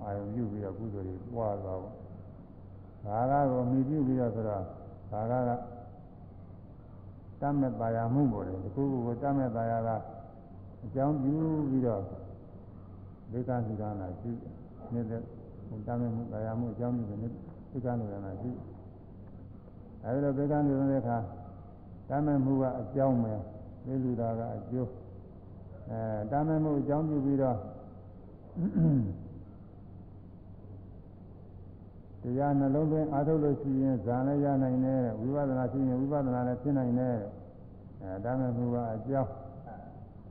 အာယုံပြုပြီးတော့ကုသိုလ်တွေပွားသွားပေါ့ရာဂကိုမြည်ပြုပြီးတော့ဆိုတော့ရာဂကတတ်မဲ့ပါရမှုပေါ်တယ်ဒီခုကိုတတ်မဲ့ပါရကအကြောင်းပြုပြီးတော့ဒိဋ္ဌသုဒနာရှိနေတဲ့တတ်မဲ့မှုပါရမှုအကြောင်းပြုတဲ့ဒိဋ္ဌသုဒနာရှိ အဲဒီလိုဒိဋ္ဌသုဒနာတဲ့အခါတတ်မဲ့မှုကအကြောင်းပဲသိလူတာကအကျိုးအဲတတ်မဲ့မှုအကြောင်းပြုပြီးတော့တရားနှလုံးသွင်းအားထုတ်လို့ရှိရင်ဇာလည်းရနိုင်တယ်ဝိပဿနာရှိရင်ဝိပဿနာလည်းဖြစ်နိုင်တယ်အဲဒါမဲ့မှုကအကြောင်း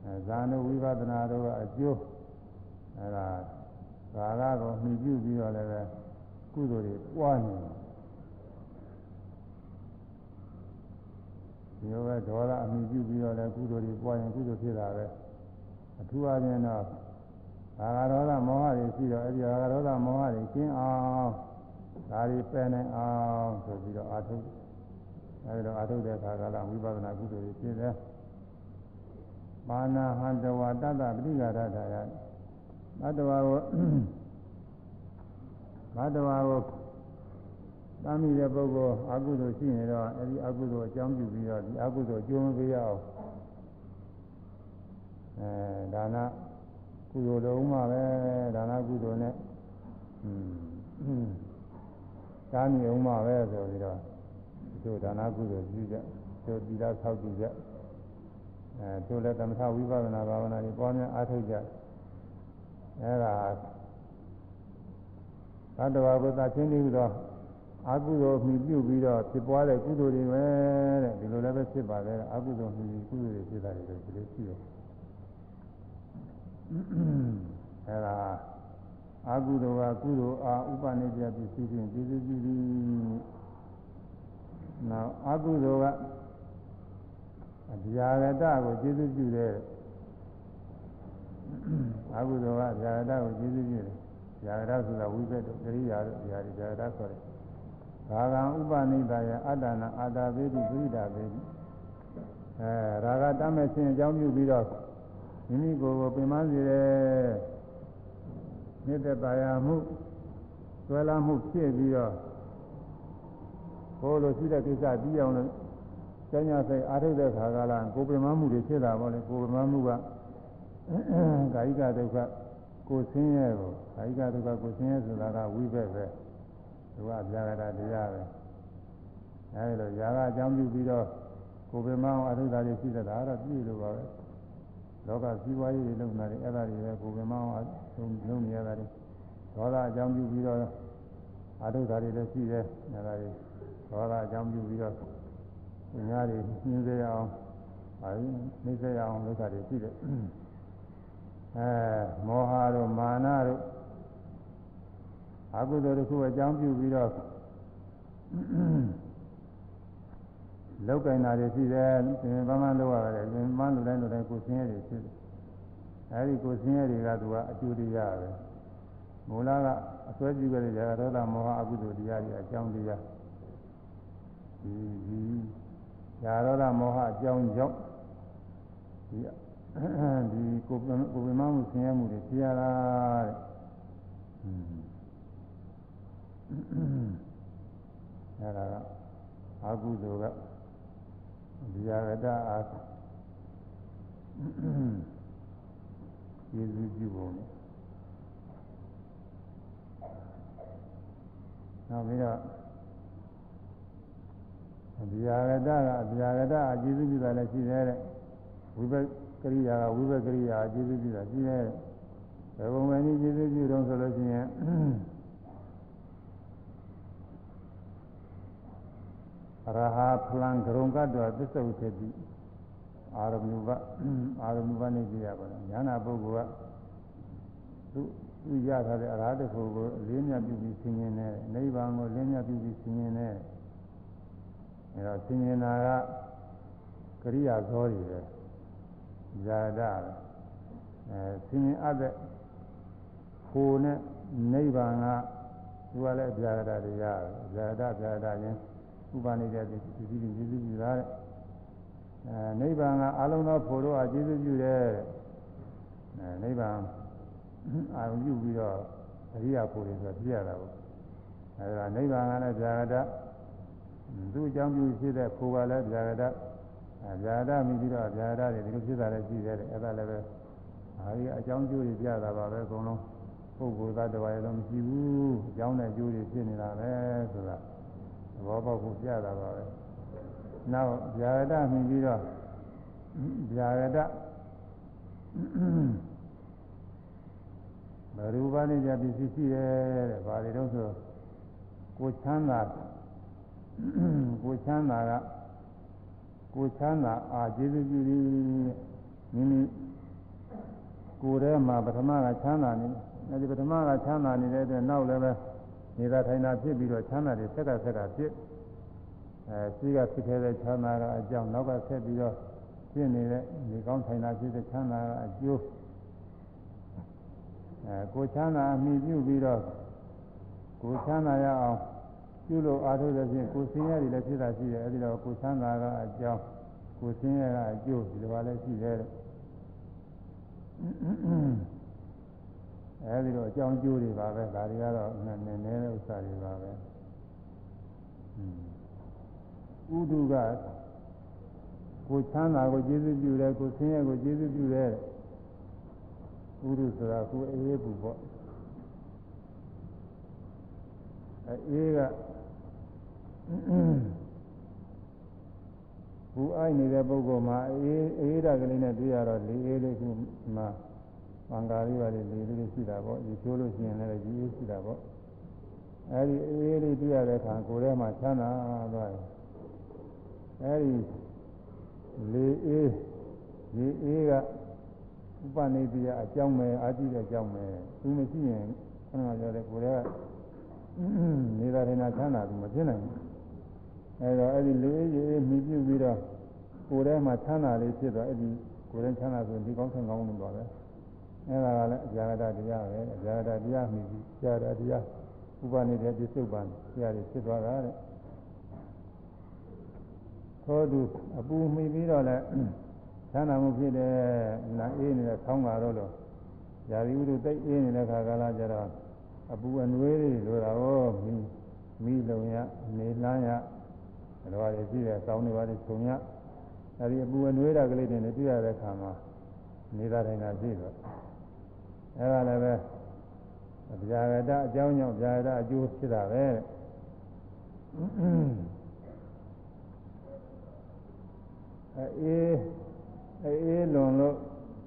အဲဇာနဲ့ဝိပဿနာတို့ကအကျိုးအဲဒါကာလကိုမှီပြုပြီးတော့လည်းပဲကုသိုလ်တွေပွားနေတယ် ဒီလိုပဲဒေါသအမိပြုပြီးတော့လည်းကုသိုလ်တွေပွားရင်ကုသိုလ်ဖြစ်တာပဲအထူးအချင်းတော့ဘာဂရောဓမောဟတွေရှိတော့အဲဒီဘာဂရောဓမောဟတွေကျင်းအောင်ဒါတွေပယ်နိုင်အောင်ဆိုပြီးတော့အာထုအဲဒီတော့အာထုတဲ့အခါကလည်းဝိပဿနာကုသိုလ်တွေဖြစ်တယ်မာနာဟံတဝတတ္တပဋိဃာရတာယဘတ်တော်ကိုဘတ်တော်ကို တမ်းမိတဲ့ပုဂ္ဂိုလ်အကုသိုလ်ရှိနေတော့အဲဒီအကုသိုလ်အကြောင်းပြုပြီးတော့ဒီအကုသိုလ်အကျိုးမပေးရအောင်အဲဒါနကုသိုလ်လုံးမှာပဲဒါနကုသိုလ်နဲ့อืมတားမြုံမှာပဲဆိုပြီးတော့တို့ဒါနကုသိုလ်ပြုကြတို့သီလဆောက်တည်ကြအဲတို့လည်းသမထဝိပဿနာဘာဝနာတွေပွားများအားထုတ်ကြအဲဒါသတ္တဝါကိုသာချင်းပြီးတော့ အကုသိုလ်မှီပြုပြီးတော့ဖြစ်ပွားတဲ့ကုသိုလ်တွေပဲတဲ့ဒီလိုလည်းပဲဖြစ်ပါတယ်အကုသိုလ်မှီကုသိုလ်တွေဖြစ်တာတွေဒီလိုရှိတယ်အဲဒါအကုသိုလ်ကကုသိုလ်အားဥပနိစ္စပစ္စည်းဖြင့်ကျေစုပြုသည်နောက်အကုသိုလ်ကအဗျာဂတကိုကျေစုပြုတဲ့အကုသိုလ်ကဗျာဂတကိုကျေစုပြုတယ်ဗျာဂတဆိုတာဝိဘတ်တို့ကရိယာတို့ဗျာဒီဗျာဂတဆိုတယ် ဘာဂံဥပနိဒာယအတ္တနာအာတာဝေတိပိဒာဝေတိအဲရာဂတမဲ့ခြင်းအကြောင်းပြုပြီးတော့မိမိကိုယ်ကိုပင်မစေတယ်မြစ်တဲ့ပါရမှုဆွဲလာမှုဖြစ်ပြီးတော့ဘိုးလိုရှိတဲ့ကိစ္စပြီးအောင်လို့ကျမ်းညာစိတ်အားထုတ်တဲ့ခါကလာကိုယ်ပင်မမှုတွေဖြစ်တာပေါ့လေကိုယ်ပင်မမှုကကာယကဒုက္ခကိုယ်ဆင်းရဲကိုကာယကဒုက္ခကိုယ်ဆင်းရဲဆိုတာကဝိဘက်ပဲ သူကဗျာဂတာတရားပဲအဲဒီလိုຢာကအကြောင်းပြုပြီးတော့ကိုယ်ပင်မအောင်အထုတာတွေရှိတဲ့ဒါကတော့ပြည့်လို့ပါပဲလောကစည်းဝါးရေးတွေလုပ်နေတယ်အဲ့ဒါတွေပဲကိုယ်ပင်မအောင်လုပ်နေရတာတွေဒေါသအကြောင်းပြုပြီးတော့အထုတာတွေလည်းရှိတယ်အဲ့ဒါတွေဒေါသအကြောင်းပြုပြီးတော့ညာတွေညှင်းစေရအောင်အဲဒီနှိမ့်စေရအောင်လုပ်တာတွေရှိတယ်အဲမောဟတို့မာနတို့ အကုသိုလ်တစ်ခုအကြောင်းပြုပြီးတော့လောက်ကင်တာတွေရှိတယ်သင်္ဘာမှန်လောက်ရတယ်သင်္ဘာမှန်လူတိုင်းလူတိုင်းကိုယ်ဆင်းရဲတွေရှိတယ်အဲဒီကိုယ်ဆင်းရဲတွေကသူကအကျိုးတရားပဲမူလကအစွဲပြုခဲ့တဲ့ဇာတောတာမောဟအကုသိုလ်တရားတွေအကြောင်းတရားဒီဒီဇာတောတာမောဟအကြောင်းကြောင့်ဒီဒီကိုယ်ကိုယ်ပင်မမှုဆင်းရဲမှုတွေဖြစ်ရတာတဲ့ အဲဒါကအကုသိုလ်ကဒီယာရတအားယေရှုပြုပုံနဲ့နောက်ပြီးတော့ဒီယာရတကဒီယာရတအကျေစုပြုတာလည်းရှိတယ်တဲ့ဝိဘကရိယာကဝိဘကရိယာအကျေစုပြုတာရှိတယ်ဘယ်ပုံမှန်ကြီးကျေစုပြုတော့ဆိုလို့ရှိရင် ရဟာဖလံဒရုံကတော့သစ္စုတ်ဖြစ်ပြီးအာရမုပအာရမုပနေကြရပါလားညာနာပုဂ္ဂိုလ်ကသူသူရထားတဲ့အရဟတခုကိုလင်းမြပြုပြီးဆင်ခြင်တဲ့နိဗ္ဗာန်ကိုလင်းမြပြုပြီးဆင်ခြင်တဲ့အဲတော့ဆင်ခြင်တာကကရိယာဇောတွေပဲဇာတာအဲဆင်ခြင်အပ်တဲ့ကိုယ်နဲ့နိဗ္ဗာန်ကသူကလည်းဇာတာတရားဇာတာဇာတာချင်း ဥပနိဒေတိဒီဒီဒီဒီဒီလားအဲနိဗ္ဗာန်ကအလုံးသောဖို့တော့အကျေစုပြုတယ်အဲနိဗ္ဗာန်အာရုံပြုပြီးတော့အရိယာဖို့တွေဆိုပြရတာပေါ့အဲဒါနိဗ္ဗာန်ကလည်းဗျာဂတာသူ့အကြောင်းပြုဖြစ်တဲ့ဖို့ကလည်းဗျာဂတာအဲဗျာဂတာမိပြီးတော့ဗျာဂတာတွေဒီလိုဖြစ်တာလည်းရှိတယ်အဲ့ဒါလည်းပဲအဲဒီအကြောင်းကျိုးတွေပြတာပါပဲအကုန်လုံးပုဂ္ဂိုလ်သားတော်ရတော့မရှိဘူးအကြောင်းနဲ့ကျိုးတွေဖြစ်နေတာပဲဆိုတာသ ဘောပေါက်ဖို့ပြတာပါပဲနောက်ဗျာဂတမြင်ပြီးတော့ဗျာဂတဘရူပနိကြပစ္စည်းရှိတယ်တဲ့ဘာတွေတော့ဆိုကိုချမ်းသာကိုချမ်းသာကကိုချမ်းသာအာကျေးဇူးပြုပြီးမိမိကိုယ်ထဲမှာပထမကချမ်းသာနေအဲဒီပထမကချမ်းသာနေတဲ့အတွက်နောက်လည်းပဲ နေတာထိုင်တာဖြစ်ပြီးတော့ချမ်းသာတွေဆက်ကဆက်ကဖြစ်အဲရှိကဖြစ်ခဲ့တဲ့ချမ်းသာကအကြောင်းနောက်ကဆက်ပြီးတော့ဖြစ်နေတဲ့ဒီကောင်းထိုင်တာဖြစ်တဲ့ချမ်းသာကအကျိုးအဲကိုချမ်းသာအမိပြုပြီးတော့ကိုချမ်းသာရအောင်ပြုလို့အားထုတ်တဲ့ဖြင့်ကိုဆင်းရဲတွေလည်းဖြစ်တာရှိတယ်အဲဒီတော့ကိုချမ်းသာကအကြောင်းကိုဆင်းရဲကအကျိုးဒီလိုပါလည်းရှိတယ်တဲ့ အဲဒီတော့အကြောင်းကျိုးတွေပါပဲဒါတွေကတော့နည်းနည်းတဲ့ဥစ္စာတွေပါပဲဥဒုကကိုချမ်းသာကိုကျေးဇူးပြုတယ်ကိုဆင်းရဲကိုကျေးဇူးပြုတယ်ဥဒုဆိုတာကိုအေးပူပေါ့အေးကဘူအိုက်နေတဲ့ပုဂ္ဂိုလ်မှာအေးအေးဓာတ်ကလေးနဲ့တွေ့ရတော့လေအေးလေးကမှ ဘင်္ဂါလေးပါလေလေလေးရှိတာပေါ့ဒီချိုးလို့ရှိရင်လည်းကြီးအေးရှိတာပေါ့အဲဒီအေးလေးတွေ့ရတဲ့အခါကိုယ်ထဲမှာချမ်းသာသွားတယ်အဲဒီလေအေးလေအေးကဥပနိတိယအကြောင်းပဲအာကြည့်တဲ့အကြောင်းပဲသူမရှိရင်ခဏပြောတယ်ကိုယ်ထဲကနေတာရင်ချမ်းသာသူမဖြစ်နိုင်ဘူးအဲတော့အဲ့ဒီလေးရေးမိပြုပြီးတော့ကိုယ်ထဲမှာချမ်းသာလေးဖြစ်တော့အဲ့ဒီကိုယ်ထဲချမ်းသာဆိုဒီကောင်းဆင်ကောင်းလို့ပါပဲ အဲဒါကလည်းအကြာဂတတရားပဲအကြာဂတတရားမိပြီးကြာဂတတရားဥပနေတဲ့ပြစ္ဆုတ်ပန်တရားတွေဖြစ်သွားတာတဲ့သောသူအပူမိပြီးတော့လည်းချမ်းသာမှုဖြစ်တယ်နာအေးနေတဲ့ဆောင်းကာတော့လို့ယာတိဥဒုတိတ်အေးနေတဲ့ခါကလာကြတော့အပူအနွေးတွေလိုတာဟောမိမိလုံရနေလန်းရဘယ်လိုရရှိတယ်စောင်းနေပါလေခြုံရအဲဒီအပူအနွေးတာကလေးတွေနဲ့တွေ့ရတဲ့အခါမှာနေတာတိုင်းတာရှိတော့ အဲဒါလည်းပဲဗျာဂတအကြောင်းကြောင့်ဗျာဂတအကျိုးဖြစ်တာပဲအေးအေးလွန်လို့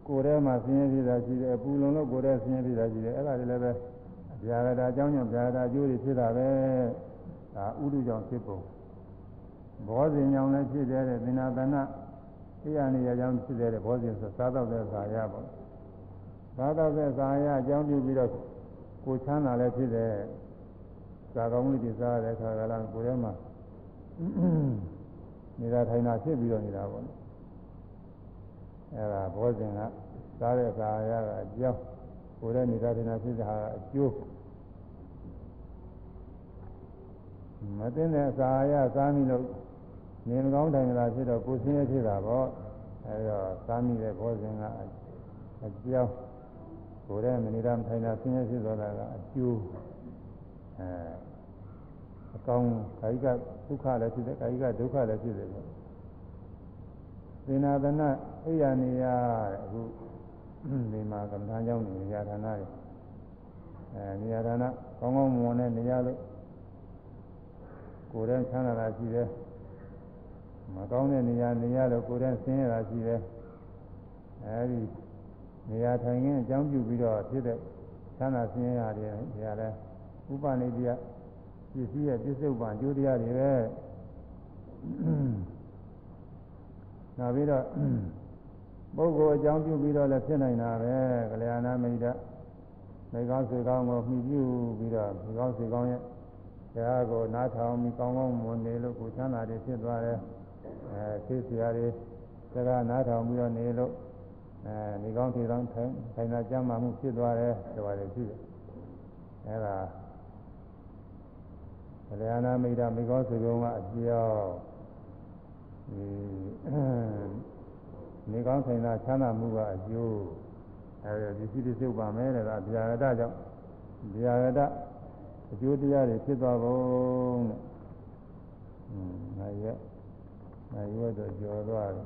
ကိုယ်ထဲမှာဆင်းရဲဖြစ်တာရှိတယ်အပူလွန်လို့ကိုယ်ထဲဆင်းရဲဖြစ်တာရှိတယ်အဲ့ဒါတွေလည်းပဲဗျာဂတာအကြောင်းကြောင့်ဗျာဂတာအကျိုးတွေဖြစ်တာပဲဒါဥဒုကြောင့်ဖြစ်ပုံဘောဇင်ကြောင့်လည်းဖြစ်တယ်တဲ့သင်္နာတနာအိယာနေရာကြောင့်ဖြစ်တယ်တဲ့ဘောဇင်ဆိုစားတော့တဲ့ဇာရပေါ့ စားတော့တဲ့ဇာရအကြောင်းပြုပြီးတော့ကိုချမ်းသာလည်းဖြစ်တယ်ဇာကောင်းမှုတွေစားတဲ့အခါကလည်းကိုယ်ထဲမှာနေတာထိုင်တာဖြစ်ပြီးတော့နေတာပေါ့အဲဒါဘောဇင်ကစားတဲ့ဇာရကအကြောင်းကိုယ်ထဲနေတာထိုင်တာဖြစ်တဲ့ဟာကအကျိုးမသိတဲ့အစာရစားမိလို့နေမကောင်းတိုင်လာဖြစ်တော့ကိုယ်ဆင်းရဲဖြစ်တာပေါ့အဲဒါစားမိတဲ့ဘောဇင်ကအကြောင်း ကိုယ်ထဲမနေတာမထိုင်တာဆင်းရဲဖြစ်သွားတာကအကျိုးအဲအကောင်းကာယကဒုက္ခလည်းဖြစ်တယ်ကာယကဒုက္ခလည်းဖြစ်တယ်ပေါ့သင်္နာသနာအိယာနေရအခုဒီမှာကမ္ဘာကြောင့်နေရာဌာနတွေအဲနေရာဌာနကောင်းကောင်းမွန်တဲ့နေရာလို့ကိုယ်တည်းချမ်းသာတာရှိတယ်မကောင်းတဲ့နေရာနေရာလို့ကိုယ်တည်းဆင်းရဲတာရှိတယ်အဲဒီ နေရာထိုင်ခင်းအကြောင်းပြုပြီးတော့ဖြစ်တဲ့ချမ်းသာဆင်းရဲရတယ်နေရာလဲဥပနိတိယပစ္စည်းရဲ့ပြစ္ဆုတ်ပံကျိုးတရားတွေပဲနောက်ပြီးတော့ပုဂ္ဂိုလ်အကြောင်းပြုပြီးတော့လည်းဖြစ်နိုင်တာပဲကလျာဏမိတ်တမိကောင်းစေကောင်းကိုမှီပြုပြီးတော့မိကောင်းစေကောင်းရဲ့တရားကိုနားထောင်ပြီးကောင်းကောင်းမွန်နေလို့ကိုချမ်းသာတွေဖြစ်သွားတယ်အဲသိစရာတွေတရားနားထောင်ပြီးတော့နေလို့ အဲဒီကောင်းထီကောင်းထိုင်ထိုင်တာကြမ်းမှမှုဖြစ်သွားတယ်ဒီပါလေရှိတယ်အဲဒါဗလျာနာမိတ်တာမိကောစေကုံကအပြောင်းဒီနေကောင်းဆိုင်တာချမ်းသာမှုကအကျိုးအဲဒီပစ္စည်းတွေစုပ်ပါမယ်တဲ့ကဗျာဂတကြောင့်ဗျာဂတအကျိုးတရားတွေဖြစ်သွားပုံတဲ့။อืมငါရက်ငါရက်တော့ကြော်သွားတယ်